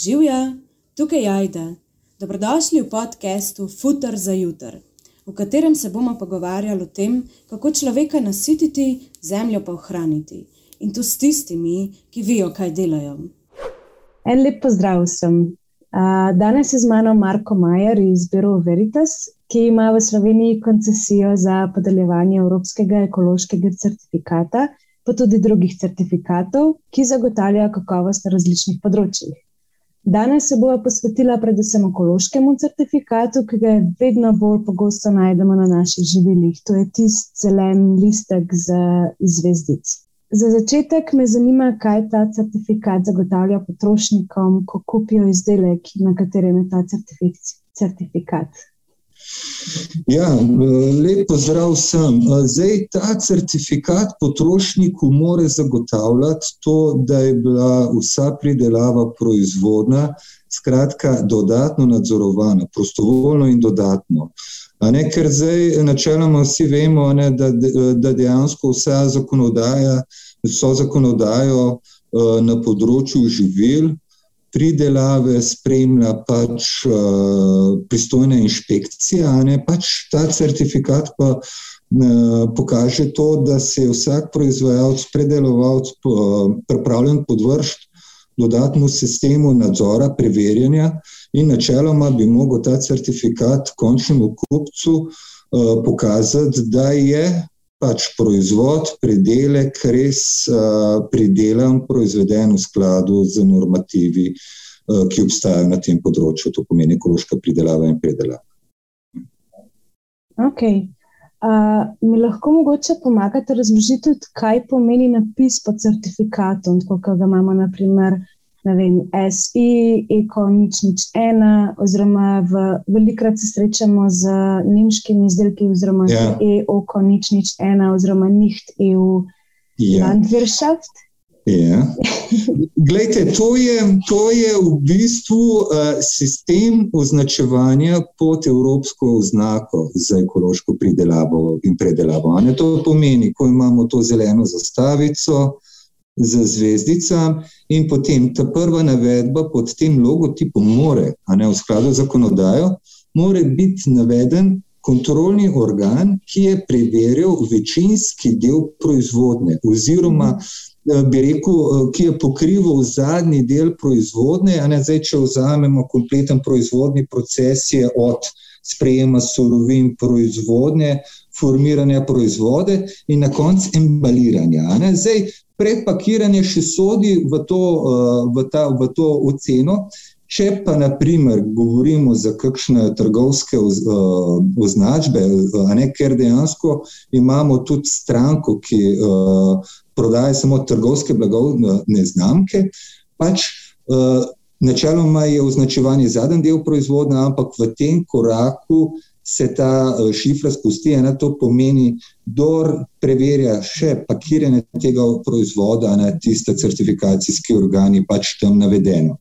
Živja, tukaj Aida. Dobrodošli v podkastu Futur za jutr, v katerem se bomo pogovarjali o tem, kako človeka nasititi, zemljo pa ohraniti. In to s tistimi, ki vejo, kaj delajo. En lep pozdrav vsem. Danes je z mano Marko Majer iz Biro Veritas, ki ima v Sloveniji koncesijo za podeljevanje Evropskega ekološkega certifikata, pa tudi drugih certifikatov, ki zagotavljajo kakovost na različnih področjih. Danes se bomo posvetili predvsem ekološkemu certifikatu, ki ga vedno bolj pogosto najdemo na naših živilih. To je tisti zelen listek z zvezdic. Za začetek me zanima, kaj ta certifikat zagotavlja potrošnikom, ko kupijo izdelek, na katerem je ta certifikat. Ja, lepo zdrav vsem. Zdaj, ta certifikat potrošniku more zagotavljati to, da je bila vsa pridelava proizvodna, skratka, dodatno nadzorovana, prostovoljno in dodatno. Ne, ker zdaj, načeloma, vsi vemo, ne, da, da dejansko vsa zakonodaja, vso zakonodajo na področju živil, pridelave spremlja pač uh, pristojna inšpekcija, ne pač ta certifikat pa uh, pokaže to, da se je vsak proizvajalec, predelovalec uh, pripravljen podvršiti dodatnemu sistemu nadzora, preverjanja, in načeloma bi lahko ta certifikat končnemu kupcu uh, pokazati, da je pač proizvod, predelek res uh, pridelan, proizveden v skladu z normativi, uh, ki obstajajo na tem področju, to pomeni ekološka pridelava in predelava. Okay. Uh, mi lahko mogoče pomagate razložiti, kaj pomeni napis pod certifikatom, kot ga imamo, naprimer, ne vem, SI, Eko, nič, nič ena, oziroma v, velikrat se srečamo z nemškimi izdelki, oziroma ja. EOKO, nič, nič ena, oziroma Nicht EU ja. Landwirtschaft. Ja. Glejte, to, je, to je v bistvu uh, sistem označevanja pod evropsko oznako za ekološko pridelavo in predelavo. Ne, to pomeni, ko imamo to zeleno zastavico, z zvezdicami, in potem ta prva navedba pod tem logotipom, more, a ne v skladu z zakonodajo, mora biti naveden kontrolni organ, ki je preveril večinski del proizvodnje, oziroma eh, bi rekel, eh, ki je pokrival zadnji del proizvodnje. Zdaj, če vzamemo kompleten proizvodni proces, je od sprejema surovin proizvodnje, formiranja proizvode in na koncu embaliranja. Zdaj, predpakiranje še sodi v to, eh, v ta, v to oceno. Če pa, naprimer, govorimo za kakšne trgovske eh, označbe, ne, ker dejansko imamo tudi stranko, ki uh, prodaja samo trgovske blagovne znamke, pač uh, načeloma je označevanje zadnji del proizvodnje, ampak v tem koraku se ta eh, šifra spusti. Ena to pomeni, da preverja še pakiranje tega proizvoda na tiste certifikacijske organi, pač tam navedeno.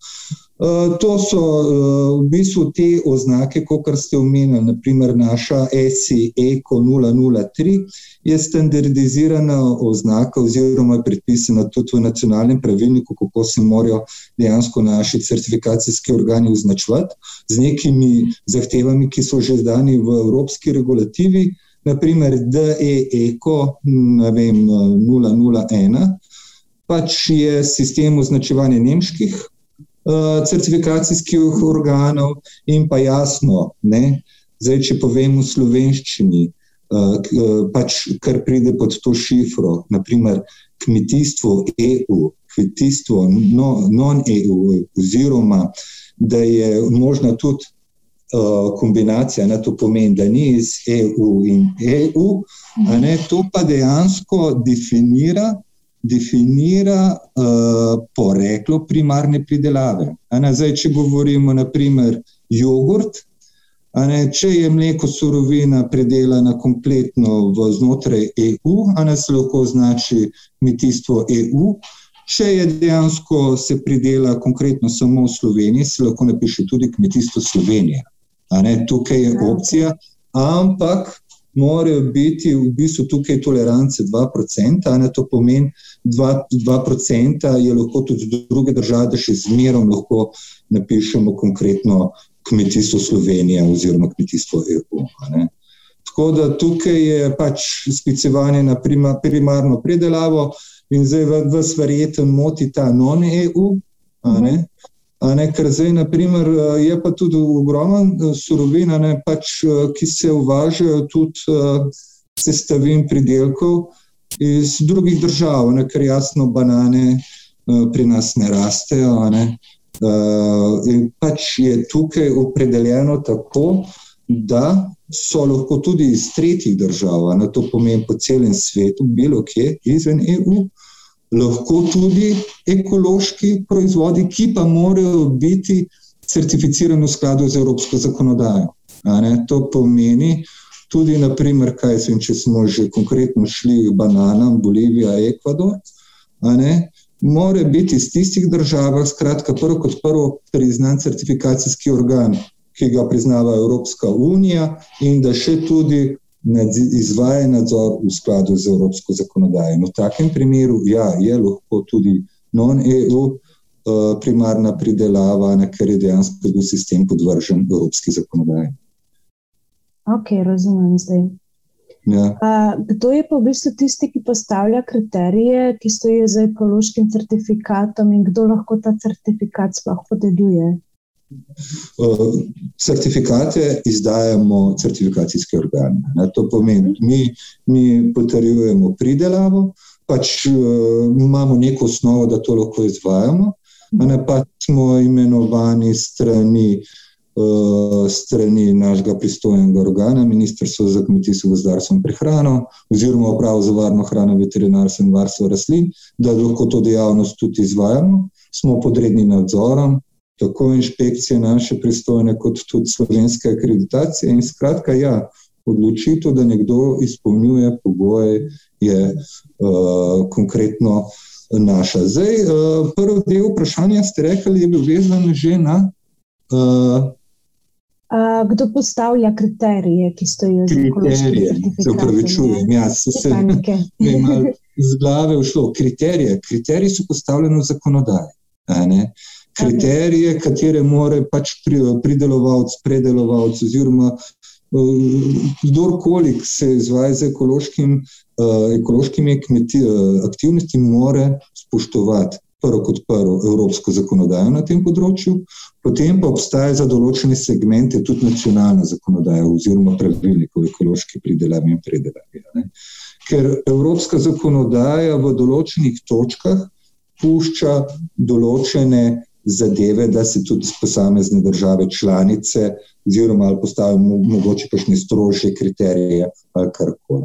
Uh, to so uh, v bistvu te oznake, kot ste omenili, naprimer naša ESI ECO 003 je standardizirana oznaka oziroma je predpisana tudi v nacionalnem pravilniku, kako se morajo dejansko naši certifikacijski organi označevati z nekimi zahtevami, ki so že zdani v evropski regulativi, naprimer DE ECO 001, pač je sistem označevanja nemških certifikacijskih organov, in pa jasno, ne, zdaj, če povem v slovenščini, uh, pač kar pride pod to šifro, naprimer kmetijstvo EU, kmetijstvo no, non-EU, oziroma da je možna tudi. Uh, kombinacija, ne, to pomeni, da ni iz EU in EU, ne, to pa dejansko definira definira uh, poreklo primarne pridelave. Ne, zdaj, če govorimo naprimer jogurt, ne, če je mleko surovina predelana kompletno v znotraj EU, ne, se lahko označi kmetijstvo EU. Če je dejansko se pridela konkretno samo v Sloveniji, se lahko napiše tudi kmetijstvo Slovenije. Ne, tukaj je opcija, ampak morajo biti v bistvu tukaj tolerance 2%, ne to pomeni 2%, 2% je lahko tudi druge države, še zmerom lahko napišemo konkretno kmetijstvo Slovenije oziroma kmetijstvo EU. Tako da tukaj je pač sklicevanje na primarno predelavo in zdaj vas verjetno moti ta non-EU. Ker zdaj, naprimer, je pa tudi ogromno surovina, ne, pač, ki se uvažajo tudi sestavin pridelkov iz drugih držav, ne, ker jasno banane pri nas ne rastejo. Ne. In pač je tukaj opredeljeno tako, da so lahko tudi iz tretjih držav, na to pomeni po celem svetu, bilo kje izven EU, lahko tudi ekološki proizvodi, ki pa morajo biti certificirani v skladu z evropsko zakonodajo. To pomeni tudi, naprimer, kaj sem, če smo že konkretno šli v bananam, Bolivija, Ekvador, mora biti iz tistih držav, skratka, prvo kot prvo priznan certifikacijski organ, ki ga priznava Evropska unija in da še tudi izvaja nadzor v skladu z evropsko zakonodajo. V takem primeru ja, je lahko tudi non-EU uh, primarna pridelava, ne, ker je dejansko bil sistem podvržen evropski zakonodaji. Ok, razumem zdaj. Ja. Uh, kdo je pa v bistvu tisti, ki postavlja kriterije, ki stojijo za ekološkim certifikatom, in kdo lahko ta certifikat sploh podeljuje? Certifikate izdajamo certifikacijske organe. To pomeni, mi, mi potrjujemo pridelavo, pač imamo neko osnovo, da to lahko izvajamo, ne pa smo imenovani strani, strani našega pristojnega organa, Ministrstvo za kmetijstvo, gozdarstvo in prehrano, oziroma Upravo za varno hrano, veterinarstvo in varstvo rastlin, da lahko to dejavnost tudi izvajamo. Smo podredni nadzorom, tako inšpekcije naše pristojne, kot tudi slovenske akreditacije. In skratka, ja, odločitev, da nekdo izpolnjuje pogoje, je uh, konkretno naša. Zdaj, uh, prvi del vprašanja ste rekli, je bil vezan že na. Uh, Uh, kdo postavlja kriterije, ki stojijo za kriterije? Se upravičujem, jaz sem se z glave ušlo. Kriterije. Kriteriji so postavljeni v zakonodaji kriterije, katere more pač pridelovalec, predelovalec oziroma kdorkoli se izvaja z ekološkim, ekološkimi kmeti, aktivnostmi, more spoštovati prvo kot prvo evropsko zakonodajo na tem področju, potem pa obstaja za določene segmente tudi nacionalna zakonodaja oziroma pravilnik o ekološki pridelavi in predelavi. Ker evropska zakonodaja v določenih točkah pušča določene zadeve, da se tudi posamezne države članice, oziroma ali postavijo mogoče kakšne strožje kriterije ali karkoli.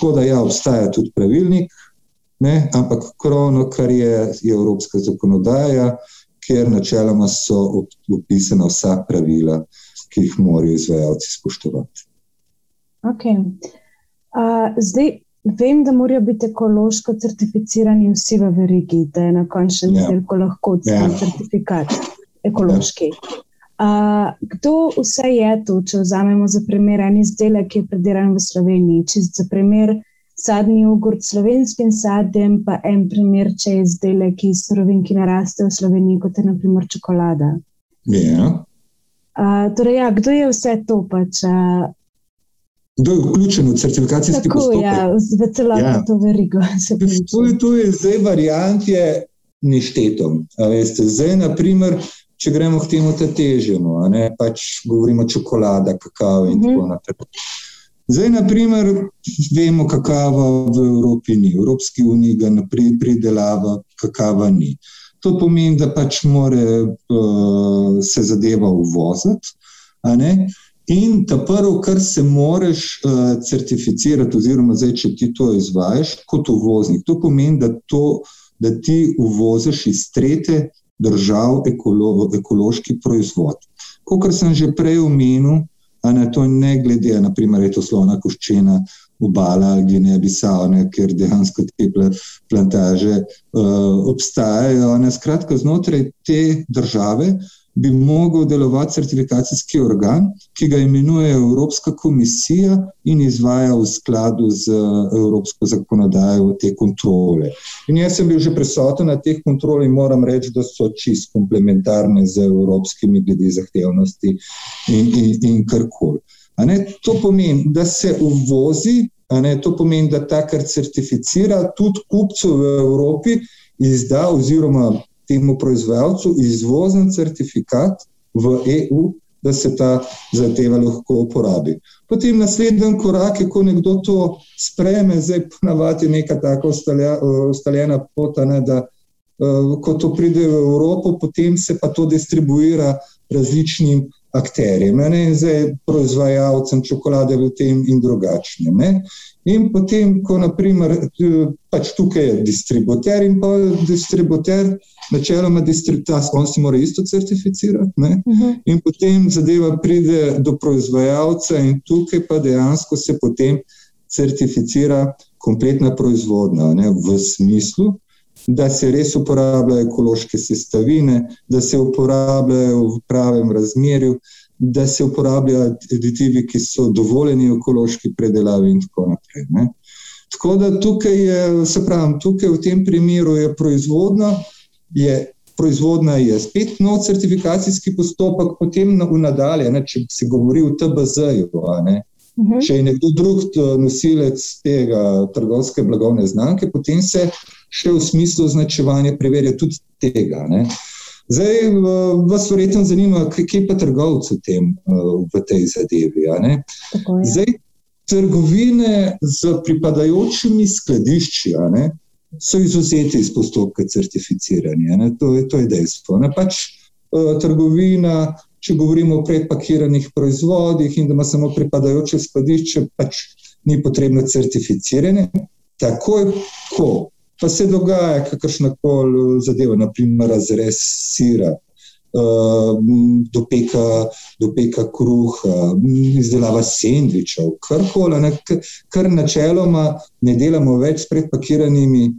Tako da, ja, obstaja tudi pravilnik, ne, ampak krovno, kar je, je evropska zakonodaja, kjer načeloma so opisana vsa pravila, ki jih morajo izvajalci spoštovati. Okay. Uh, zdaj, Vem, da morajo biti ekološko certificirani vsi v verigi, da je na končnem ja. izdelku lahko odstran ja. certifikat ekološki. Ja. Uh, kdo vse je to, če vzamemo za primer en izdelek, ki je predelan v Sloveniji, čist za primer sadni jogurt s slovenskim sadjem, pa en primer, če je izdelek iz surovin, ki naraste v Sloveniji, kot je naprimer čokolada. Ja. Uh, torej, ja, kdo je vse to pač? Uh, kdo je vključen v certifikacijski Tako, postopek. Ja, v celotno ja. to verigo. Tu je, tu je zdaj variant je neštetom. Zdaj, naprimer, če gremo k temu, da težemo, pač govorimo čokolada, kakav in mm -hmm. tako naprej. Zdaj, naprimer, vemo, kakava v Evropi ni, v Evropski uniji ga pridelava, kakava ni. To pomeni, da pač more uh, se zadeva uvoziti. In ta prvo, kar se moraš uh, certificirati, oziroma zdaj, če ti to izvajaš kot uvoznik, to pomeni, da, to, da ti uvoziš iz trete držav ekolo, ekološki proizvod. Kot sem že prej omenil, ne to ne glede, naprimer, je to slovna koščena obala ali ne bi savne, ker dejansko te plantaže uh, obstajajo. Ne? Skratka, znotraj te države bi mogel delovati certifikacijski organ, ki ga imenuje Evropska komisija in izvaja v skladu z evropsko zakonodajo te kontrole. In jaz sem bil že prisoten na teh kontrolah in moram reči, da so čist komplementarne z evropskimi glede zahtevnosti in, in, in karkoli. To pomeni, da se uvozi, to pomeni, da ta, kar certificira, tudi kupcu v Evropi izda, oziroma temu proizvajalcu izvozen certifikat v EU, da se ta zadeva lahko uporabi. Potem naslednji korak je, ko nekdo to spreme, zdaj ponavadi neka tako ustaljena pota, ne, da uh, ko to pride v Evropo, potem se pa to distribuira različnim akterjem, ne, in zdaj proizvajalcem čokolade v tem in drugačnem. Ne. In potem, ko naprimer pač tukaj je distributer in pa distributer, načeloma distributer, on si mora isto certificirati. Uh mhm. -huh. In potem zadeva pride do proizvajalca in tukaj pa dejansko se potem certificira kompletna proizvodnja ne, v smislu, da se res uporabljajo ekološke sestavine, da se uporabljajo v pravem razmerju, da se uporabljajo aditivi, ki so dovoljeni v ekološki predelavi in tako naprej. Ne. Tako da tukaj je, se pravi, tukaj v tem primeru je proizvodna, je proizvodna je spet nov certifikacijski postopek, potem v nadalje, ne, če se govori o TBZ-ju, -huh. Če je nekdo drug nosilec tega trgovske blagovne znamke, potem se še v smislu označevanja preverja tudi tega. Ne. Zdaj, vas verjetno zanima, kje pa trgovci v, tem, v tej zadevi. Zdaj, trgovine z pripadajočimi skladišči ne, so izuzeti iz postopka certificiranja. To, to je dejstvo. Ne. Pač, trgovina če govorimo o prepakiranih proizvodih in da ima samo pripadajoče skladišče, pač ni potrebno certificiranje. Takoj, ko pa se dogaja kakršna koli zadeva, naprimer razrez sira, dopeka, dopeka kruha, izdelava sendvičev, karkoli, kar načeloma ne delamo več s prepakiranimi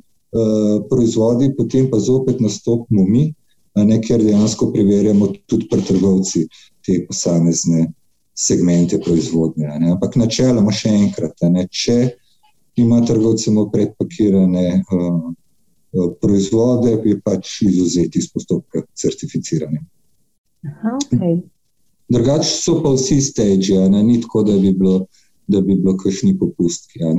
proizvodi, potem pa zopet nastopimo mi ne, ker dejansko preverjamo tudi pri trgovci te posamezne segmente proizvodnje. Ne. Ampak načeloma še enkrat, ne, če ima trgovec samo predpakirane uh, proizvode, je pač izuzeti iz postopka certificiranja. Okay. Drugače so pa vsi stage, ni tako, da bi bilo, da bi bilo kakšni popustki. Ja,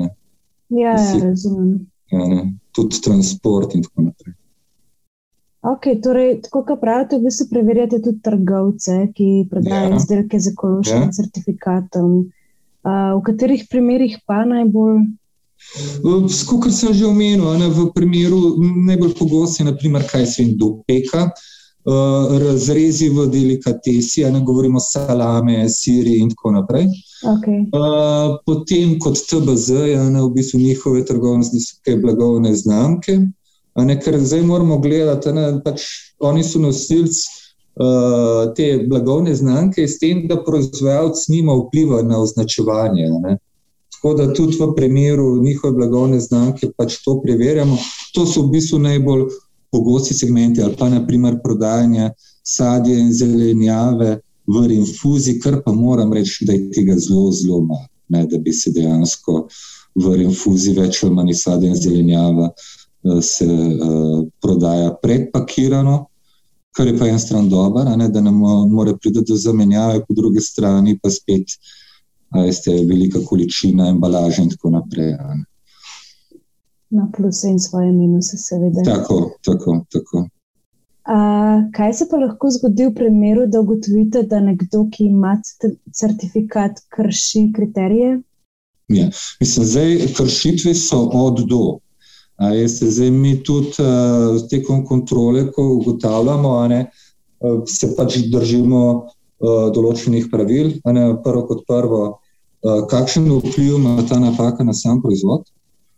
ja, razumem. Ja, tudi transport in tako naprej. Okay, torej, tako kot pravite, vi se preverjate tudi trgovce, ki prodajajo ja. izdelke z ekološkim ja. certifikatom. Uh, v katerih primerih pa najbolj? Kot sem že omenil, ne, v primeru najbolj pogosti, naprimer, kaj se jim dopeka, uh, razrezi v delikatesi, ne govorimo salame, siri in tako naprej. Okay. Uh, potem kot TBZ, ja, ne, v bistvu njihove trgovske blagovne znamke. Ne, ker zdaj moramo gledati, da pač oni so nosilci uh, te blagovne znamke, s tem, da proizvajalec nima vpliva na označevanje. Ne. Tako da tudi v primeru njihove blagovne znamke pač to preverjamo. To so v bistvu najbolj pogosti segmenti, ali pa naprimer prodajanje sadja in zelenjave v infuzi, kar pa moram reči, da je tega zelo, zelo malo, ne, da bi se dejansko v infuzi več ali manj sadja in zelenjava se uh, prodaja predpakirano, kar je pa en stran dober, da nam mora priti do zamenjave, po drugi strani pa spet veste, velika količina embalaže in tako naprej. Na plus in svoje minuse, seveda. Tako, tako. tako. A, kaj se pa lahko zgodi v primeru, da ugotovite, da nekdo, ki ima certifikat, krši kriterije? Ja. Mislim, zdaj kršitve so od do. Jeste, zdaj mi tudi uh, tekom kontrole, ko ugotavljamo, ne, uh, se pač držimo uh, določenih pravil. Ne, prvo kot prvo, uh, kakšen vpliv ima ta napaka na sam proizvod.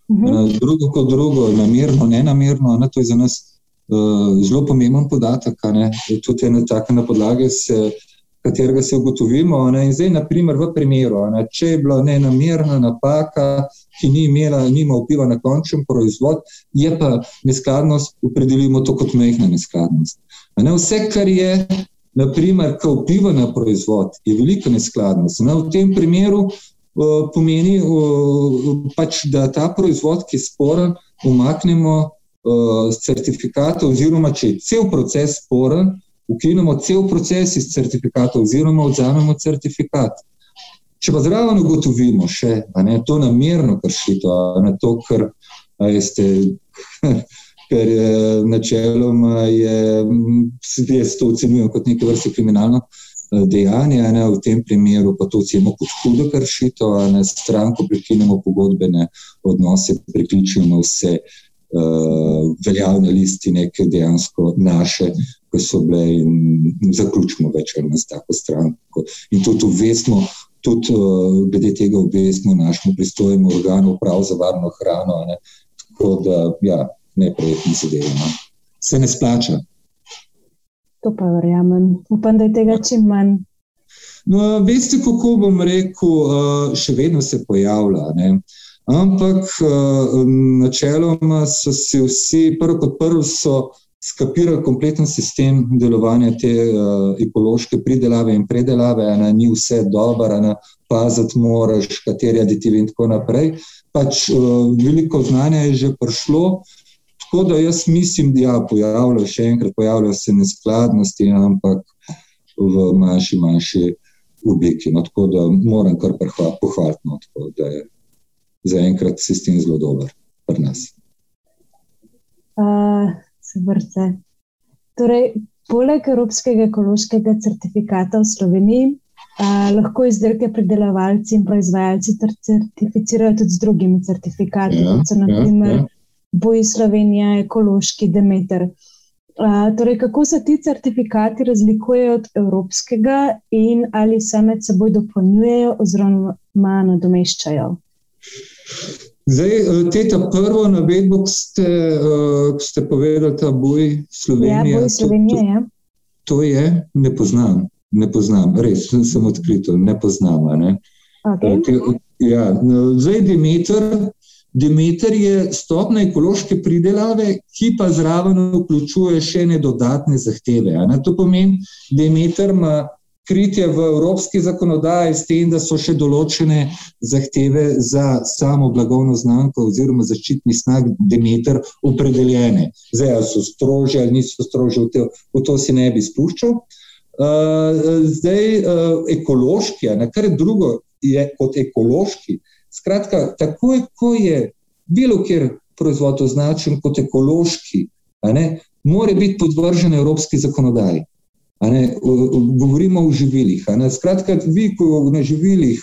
Uh -huh. uh, drugo kot drugo, namerno, ne namerno, ne, to je za nas uh, zelo pomemben podatek. Tudi ena taka na podlage se katerega se ugotovimo. Ne, in zdaj, naprimer, v primeru, ne, če je bila nenamerna napaka, ki ni imela, nima vpliva na končen proizvod, je pa neskladnost, opredelimo to kot mehna neskladnost. Ne, vse, kar je, naprimer, ki vpliva na proizvod, je velika neskladnost. Ne, v tem primeru uh, pomeni, uh, pač, da ta proizvod, ki je sporen, umaknemo uh, z certifikata, oziroma če je cel proces sporen, ukinemo cel proces iz certifikata, oziroma odzamemo certifikat. Če pa zraven ugotovimo še, da je to namerno kršitev, ne to, kar ste. Ker je načeloma, jaz to ocenjujem kot neke vrste kriminalno dejanje, ne, v tem primeru pa to ocenimo kot hudo kršitev, ne stranko prekinemo pogodbene odnose, prekličujemo vse uh, veljavne listine, ki dejansko naše, ki so bile in zaključimo več ali nas tako stranko. In tudi obvestimo, tudi uh, glede tega obvestimo našemu pristojnemu organu prav za varno hrano, ne? tako da ja, ne prejetni se delamo. Se ne splača. To pa verjamem. Upam, da je tega čim manj. No, veste, kako bom rekel, še vedno se pojavlja. Ne? Ampak eh, načeloma so si vsi, prvo kot prvo, skapirali kompleten sistem delovanja te uh, ekološke pridelave in predelave, da ni vse dobro, da paziti moraš, kateri aditivi in tako naprej. Pač uh, veliko znanja je že prišlo. Tako da jaz mislim, da ja, pojavljajo še enkrat, pojavljajo se neskladnosti, ampak v manjši, manjši obliki. No, tako da moram kar pohvaliti. No, zaenkrat sistem zelo dober pri nas. Uh, vrce. Torej, poleg Evropskega ekološkega certifikata v Sloveniji uh, lahko izdelke pridelovalci in proizvajalci certificirajo tudi z drugimi certifikati, ja, kot so naprimer ja, ja. Boj Slovenija, ekološki Demeter. Uh, torej, kako se ti certifikati razlikujejo od evropskega in ali se med seboj dopolnjujejo oziroma nadomeščajo? Zdaj, eh, te ta prvo navedbo, ki ste, uh, ste povedali, ta boj Slovenije. Ja, boj Slovenije, to, to, ja. to je, ne poznam, ne poznam, res, sem, sem odkrito, ne poznam. Ne? Okay. Te, ja, zdaj, Demeter, Demeter je stopna ekološke pridelave, ki pa zraven vključuje še ne dodatne zahteve. Ne? To pomeni, Demeter ima kritje v evropski zakonodaji, s tem, da so še določene zahteve za samo blagovno znamko oziroma zaščitni znak Demeter opredeljene. Zdaj, ali so strožje ali niso strožje, v to, v to si ne bi spuščal. Uh, zdaj, uh, ekološki, na kar drugo, je kot ekološki. Skratka, takoj, ko je bilo kjer proizvod označen kot ekološki, ne, mora biti podvržen evropski zakonodaji. Ne, govorimo o živilih. Skratka, vi, ko na živilih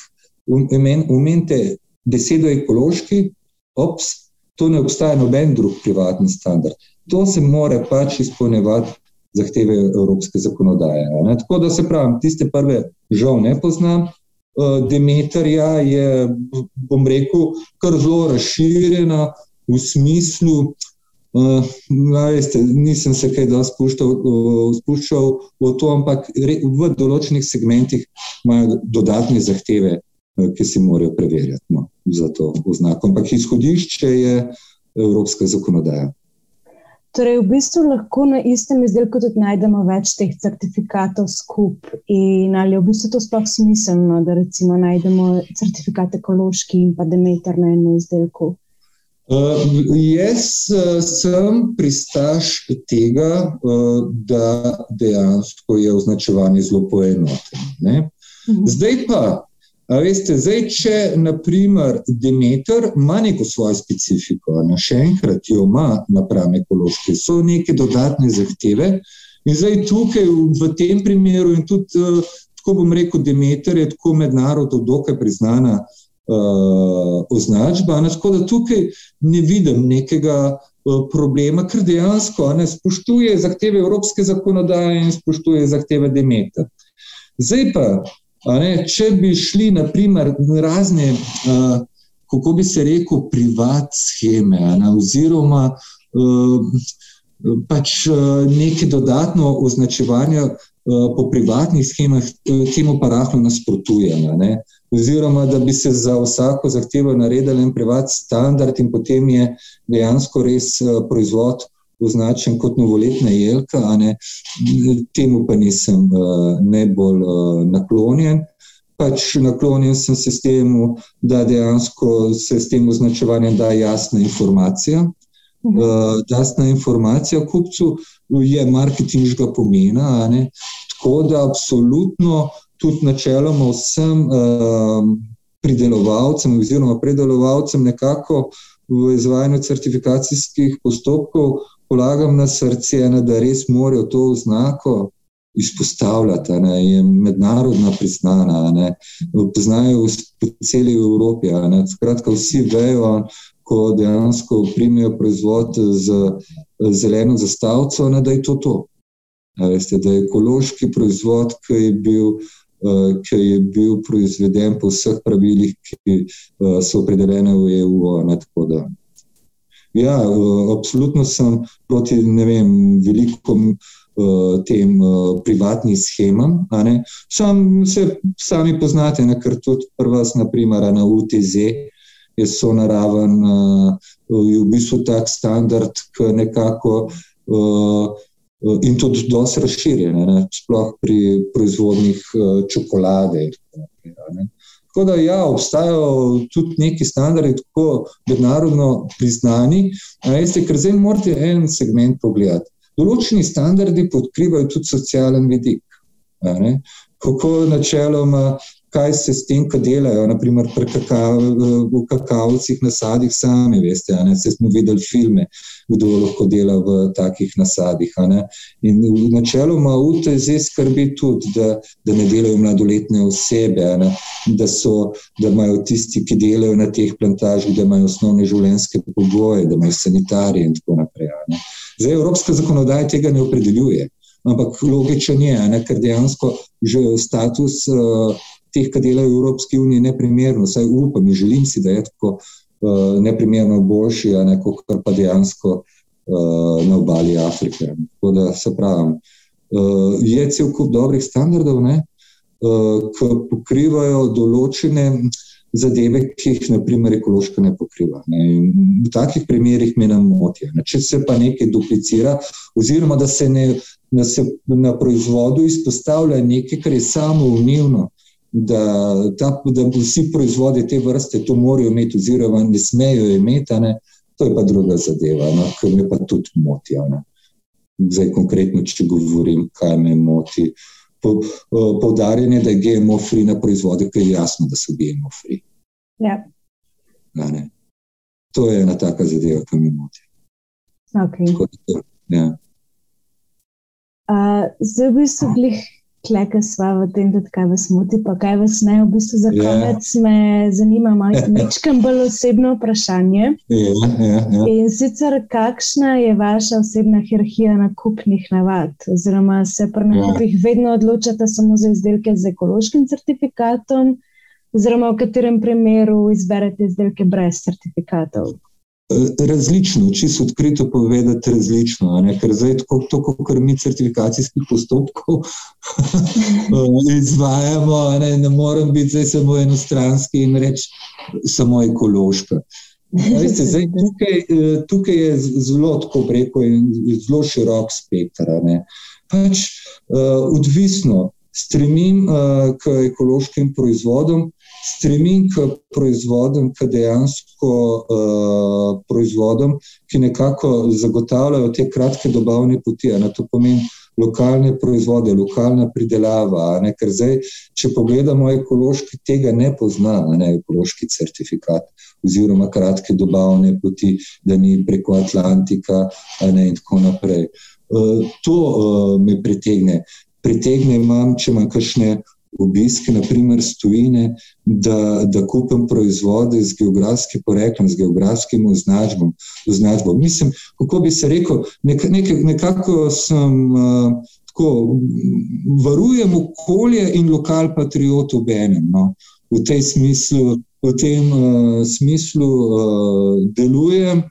umenite besedo ekološki, ops, to ne obstaja noben drug privatni standard. To se mora pač izpolnjevati zahteve evropske zakonodaje. Ne. Tako da se pravim, tiste prve žal ne poznam. Demetrija je, bom rekel, kar zelo razširjena v smislu, Uh, veste, nisem se kaj dosti spuščal, uh, spuščal v to, ampak re, v določenih segmentih imajo dodatne zahteve, uh, ki se morajo preverjati no, za to oznako. Ampak izhodišče je evropska zakonodaja. Torej, v bistvu lahko na istem izdelku tudi najdemo več teh certifikatov skupaj. In ali je v bistvu to sploh smiselno, da recimo najdemo certifikat ekološki in pa demeter na enem izdelku? Uh, jaz uh, sem pristaš tega, uh, da dejansko je označevanje zelo poenoteno. Mhm. Zdaj pa, veste, zdaj, če naprimer Demeter ima neko svojo specifiko, ne, še enkrat jo ima napram ekološki, so neke dodatne zahteve. In zdaj tukaj v tem primeru, in tudi, tako bom rekel, Demeter je tako mednarodno dokaj priznana uh, označba. Ne, tako da tukaj ne vidim nekega uh, problema, ker dejansko ne spoštuje zahteve evropske zakonodaje in spoštuje zahteve Demeter. Zdaj pa, ne, če bi šli naprimer razne, uh, kako bi se rekel, privat scheme ne, oziroma uh, pač uh, neke dodatno označevanje po privatnih schemah temu pa rahlo nasprotujemo. Oziroma, da bi se za vsako zahtevo naredili en privat standard, in potem je dejansko res proizvod označen kot novoletna jelka, temu pa nisem najbolj naklonjen pač naklonjen sem sistemu, da dejansko se s tem označevanjem da jasna informacija. Uh, jasna informacija kupcu je marketinška pomena. Tako da, absolutno, tudi načeloma vsem uh, pridelovalcem, oziroma predelovalcem, nekako v izvajanju certifikacijskih postopkov polagam na srce, ne, da res morajo to oznako izpostavljati, ne, je mednarodno priznana, poznajo po celi Evropi. Skratka, vsi vejo, ko dejansko primijo proizvod z zeleno zastavico, da je to to. Veste, da je ekološki proizvod, ki je bil. Ki je bil proizveden po vseh pravilih, ki so opredeljene v EU. Ne, ja, absolutno sem proti vem, velikom uh, tem privatnim schemam. Sam se sami poznate, ne, ker tudi prva, naprimer, na UTZ je so naraven, uh, je v bistvu tak standard, ki nekako. Uh, In tudi dosti razširjene, sploh pri proizvodnih čokolade. Tako da, ja, obstajajo tudi neki standardi, tako mednarodno priznani. Veste, ker zdaj morate en segment pogledati. Določeni standardi podkrivajo tudi socialen vidik. Kako načeloma, kaj se s tem, kaj delajo, naprimer pri kakav, kakavcih nasadih, sami veste. Se smo videli filme, kdo lahko dela v takih nasadih. In načeloma UTZ skrbi tudi, da, da ne delajo mladoletne osebe, da, so, da imajo tisti, ki delajo na teh plantažih, da imajo osnovne življenjske pogoje, da imajo sanitarije in tako naprej. Zdaj, evropska zakonodaja tega ne opredeljuje, ampak logičen je, ne, ker dejansko že status uh, teh, ki delajo v Evropski uniji, je neprimerno. Vsaj upam in želim si, da je tako uh, neprimerno boljši, ne, kot pa dejansko uh, na obali Afrike. Tako da se pravim, uh, je cel kup dobrih standardov, ne, uh, ki pokrivajo določene zadeve, ki jih naprimer ekološko ne pokriva. Ne. V takih primerih me nam motijo. Če se pa nekaj duplicira, oziroma da se, ne, da se na proizvodu izpostavlja nekaj, kar je samo umivno, da, da, da vsi proizvodi te vrste to morajo imeti, oziroma ne smejo imeti, ne, to je pa druga zadeva, no, ki me pa tudi motijo. Zdaj, konkretno, če govorim, kaj me moti. Poudarjanje, da je GMO-free na proizvode, ki je jasno, da so GMO-free. Ja. To je ena taka zadeva, ki mi moti. Okay. Ja. Uh, zdaj, v bistvu, glih, kleka sva v tem, da kaj vas moti, pa kaj vas ne. V bistvu, za ja. konec yeah. me zanima nekaj bolj osebno vprašanje. Yeah, yeah, yeah. In sicer, kakšna je vaša osebna hierarhija nakupnih navad? Oziroma, se pri nakupih yeah. vedno odločate samo za izdelke z ekološkim certifikatom? oziroma v katerem primeru izberete izdelke brez certifikatov? Različno, čisto odkrito povedati, različno. Ker zdaj, tako kot mi certifikacijskih postopkov izvajamo, ne, ne morem biti zdaj samo enostranski in reči samo ekološka. Veste, zdaj, tukaj, tukaj je zelo, tako preko, zelo širok spektr. Pač, uh, odvisno, stremim uh, k ekološkim proizvodom, stremim k proizvodom, k dejansko uh, proizvodom, ki nekako zagotavljajo te kratke dobavne poti. Na to pomeni lokalne proizvode, lokalna pridelava. Ne, ker zdaj, če pogledamo ekološki, tega ne pozna, ne ekološki certifikat oziroma kratke dobavne poti, da ni preko Atlantika ne, in tako naprej. Uh, to uh, me pritegne. Pritegne imam, če imam kakšne obiske, naprimer stojine, da, da kupim proizvode z geografskim poreklom, z geografskim označbom. označbom. Mislim, kako bi se rekel, nek, nek, nekako sem. Uh, Tako, varujem okolje in lokal patriotov v enem. No. V, smislu, v tem uh, smislu uh, delujem.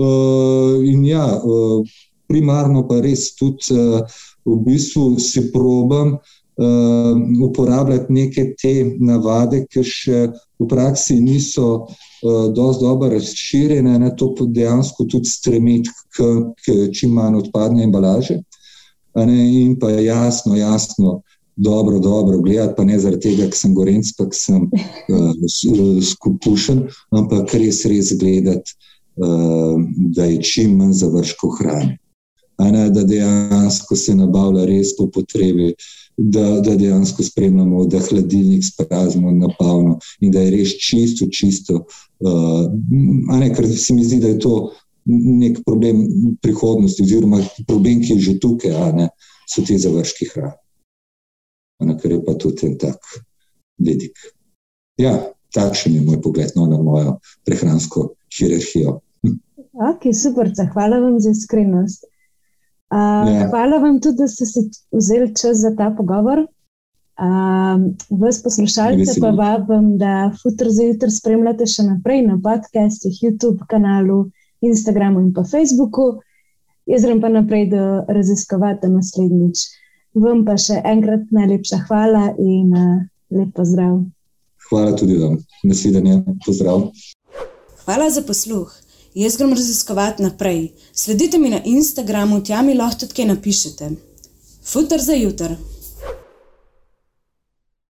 Uh, in ja, uh, primarno pa res tudi uh, v bistvu si probam uporabljati neke te navade, ki še v praksi niso uh, dosti dobro razširjene, na to dejansko tudi stremeti k, k čim manj odpadne embalaže. In pa jasno, jasno, dobro, dobro gledati, pa ne zaradi tega, ker sem gorenc, pa sem uh, skupušen, ampak res, res gledati, uh, da je čim manj završkov hrane. Ne, da dejansko se nabavlja res po potrebi, da, da dejansko spremljamo, da hladilnik sprazimo na polno in da je res čisto, čisto. Uh, ne, ker se mi zdi, da je to nek problem prihodnosti, oziroma problem, ki je že tukaj, ne so ti završki hrane. Kar je pa tudi en tak vidik. Ja, takšen je moj pogled no, na mojo prehransko hierarhijo. Ok, super, hvala vam za iskrenost. Uh, ja. Hvala vam tudi, da ste si vzeli čas za ta pogovor. Uh, Vas poslušalce pa vabim, da Futur za jutro spremljate še naprej na podcastih, YouTube kanalu, Instagramu in pa Facebooku. Jaz grem pa naprej, da raziskovate naslednjič. Vam pa še enkrat najlepša hvala in uh, lep pozdrav. Hvala tudi vam. Naslednje, pozdrav. Hvala za posluh. Jaz grem raziskovati naprej. Sledite mi na Instagramu, tja mi lahko tudi kaj napišete. Futur za jutro.